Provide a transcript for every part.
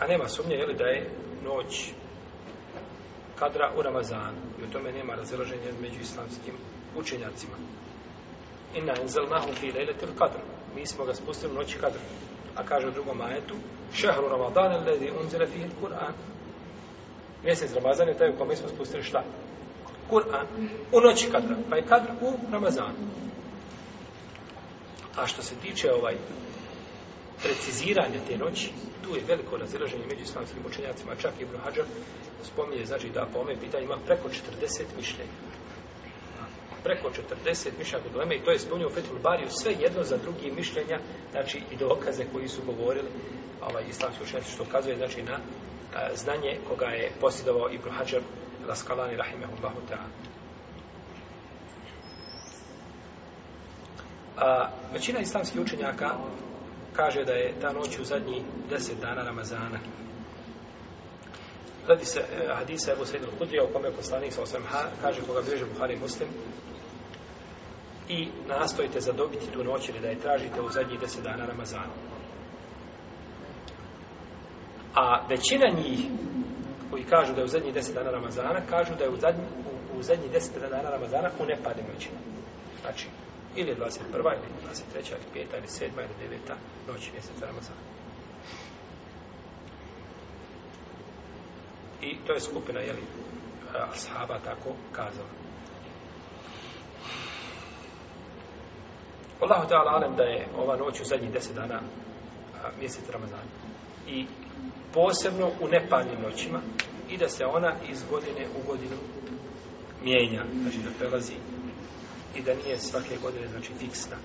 A nema sumnje, jel, da je noć kadra u Ramazanu. I u tome nema razilaženja među islamskim učenjacima. Inna enzel nahu fi lejletil kadru. Mi smo ga spustili u noći kadru. A kaže u drugom majetu, šehru Ramazan il lezi unzile fi il Kur'an. Mjesec Ramazan je taj u kome smo spustili šta? Kur'an. U noći kadra. Pa je kadr u Ramazanu. A što se tiče ovaj preciziranja te noći, tu je veliko razilaženje među islamskim učenjacima, čak i Brohađar spominje, znači da po ome pitanje ima preko 40 mišljenja. Preko 40 mišljenja kod i to je spominio Fethul Bariju sve jedno za drugi mišljenja, znači i dokaze koji su govorili ovaj, islamski učenjaci, što ukazuje znači na a, znanje koga je posjedovao i Brohađar Laskalani Rahimehullahu Ta'ala. A, većina islamskih učenjaka kaže da je ta noć u zadnji deset dana Ramazana. Radi se eh, hadisa Ebu Sejid al-Kudrija u kome je poslanik sa osvrem kaže koga bježe Buhari muslim i nastojite zadobiti tu noć ili da je tražite u zadnji deset dana Ramazana. A većina njih koji kažu da je u zadnji deset dana Ramazana kažu da je u zadnji, u, u zadnji deset dana Ramazana u nepade noći. Znači, ili 21. ili 23. ili 5. ili 7. ili 9. noć mjeseca Ramazana. I to je skupina, jeli, ashaba tako kazala. Allahu ta'ala alem da je ova noć u zadnjih deset dana mjesec Ramazana. I posebno u nepalnim noćima i da se ona iz godine u godinu mijenja. Znači da prelazi i da nije svake godine znači fiksna.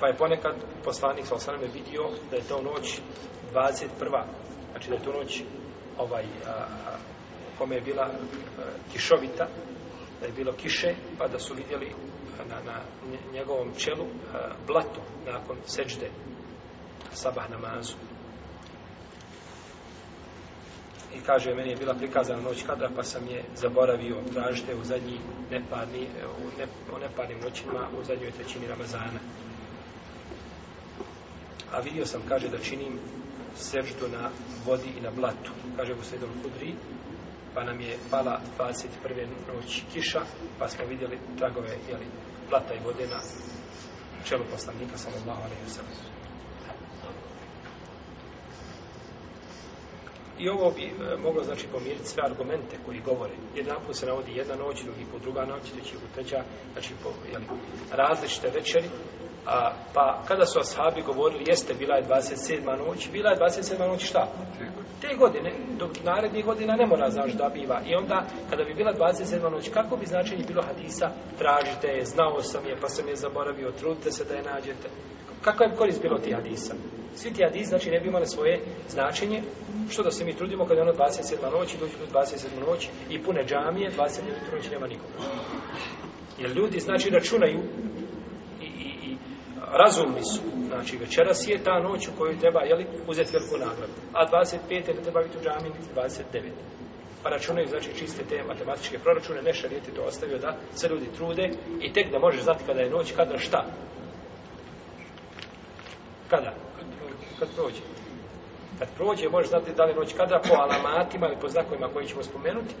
Pa je ponekad poslanik sa osaname vidio da je to noć 21. Znači da je to noć ovaj, a, a, kome je bila a, kišovita, da je bilo kiše, pa da su vidjeli na, na njegovom čelu a, blato nakon sečde sabah namazu i kaže meni je bila prikazana noć kadra pa sam je zaboravio tražite u zadnji neparni u, ne, u neparnim noćima u zadnjoj trećini Ramazana a vidio sam kaže da činim sevždu na vodi i na blatu kaže u sredom kudri pa nam je pala 21. noć kiša pa smo vidjeli tragove jeli, blata i vode na čelu poslanika sallallahu alaihi wa sallam I ovo bi e, moglo znači pomiriti sve argumente koji govore. Jedan put se navodi jedna noć, drugi put druga noć, treći put treća, znači po, jeli, različite večeri. A, pa kada su ashabi govorili, jeste bila je 27. noć, bila je 27. noć šta? Te godine, do narednih godina ne mora znaš da biva. I onda, kada bi bila 27. noć, kako bi značenje bilo hadisa? Tražite je, znao sam je, pa sam je zaboravio, trudite se da je nađete. Kako je korist bilo ti hadisa? Svi ti hadisi znači ne bi imali svoje značenje. Što da se mi trudimo kad je ono 27. noć i dođu ljudi 27. noć i pune džamije, 27. noć nema nikoga. Jer ljudi znači računaju i, i, i razumni su. Znači večeras je ta noć u kojoj treba jeli, uzeti veliku nagradu. A 25. ne treba biti u džamiji, biti 29. Pa računaju znači čiste te matematičke proračune, ne šarijeti to ostavio da se ljudi trude i tek da možeš znati kada je noć, kada šta. Kada? kad prođe. Kad prođe, možeš znati da li noć kada, po alamatima ili po znakovima koji ćemo spomenuti,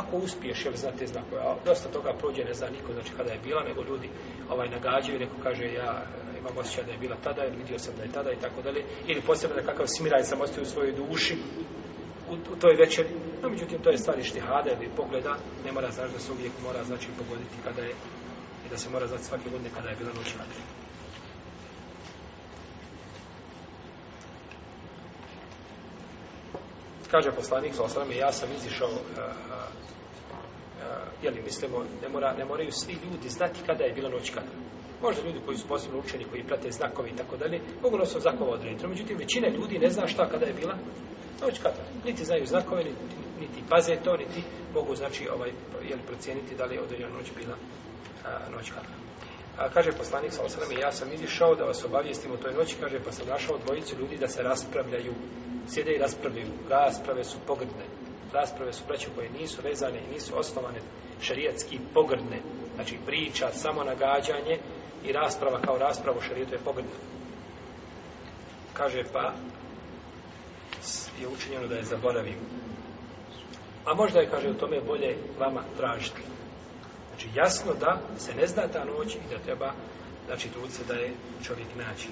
ako uspiješ, jel znate znakove, a dosta toga prođe, ne zna niko, znači kada je bila, nego ljudi ovaj nagađaju, neko kaže, ja e, imam osjećaj da je bila tada, jer vidio sam da je tada i tako dalje, ili posebno da kakav smiraj sam ostaje u svojoj duši u, u toj večeri, no međutim, to je stvar i štihada ili pogleda, ne mora znači da se uvijek mora znači pogoditi kada je, i da se mora znači svake godine kada je bila noć vatre. kaže poslanik sa osram, ja sam izišao, eh, eh, eh, je li mislimo, ne, mora, ne moraju svi ljudi znati kada je bila noć kada. Možda ljudi koji su posebno učeni, koji prate znakovi i tako dalje, mogu nosom znakova odrediti. Međutim, većina ljudi ne zna šta kada je bila noć kada. Niti znaju znakove, niti, niti paze to, niti mogu znači, ovaj, je li procijeniti da li je određena noć bila a, noć kada. A kaže poslanik sa osrame, ja sam izišao da vas obavijestim u toj noći, kaže, pa sam našao dvojicu ljudi da se raspravljaju, sjede i raspravljaju, rasprave su pogrdne, rasprave su braće koje nisu vezane i nisu osnovane šarijetski pogrdne, znači priča, samo nagađanje i rasprava kao rasprava u šarijetu je pogrdna. Kaže, pa je učinjeno da je zaboravim. A možda je, kaže, u tome bolje vama tražiti. Znači jasno da se ne zna ta noć i da treba, znači trud se da je čovjek nađi.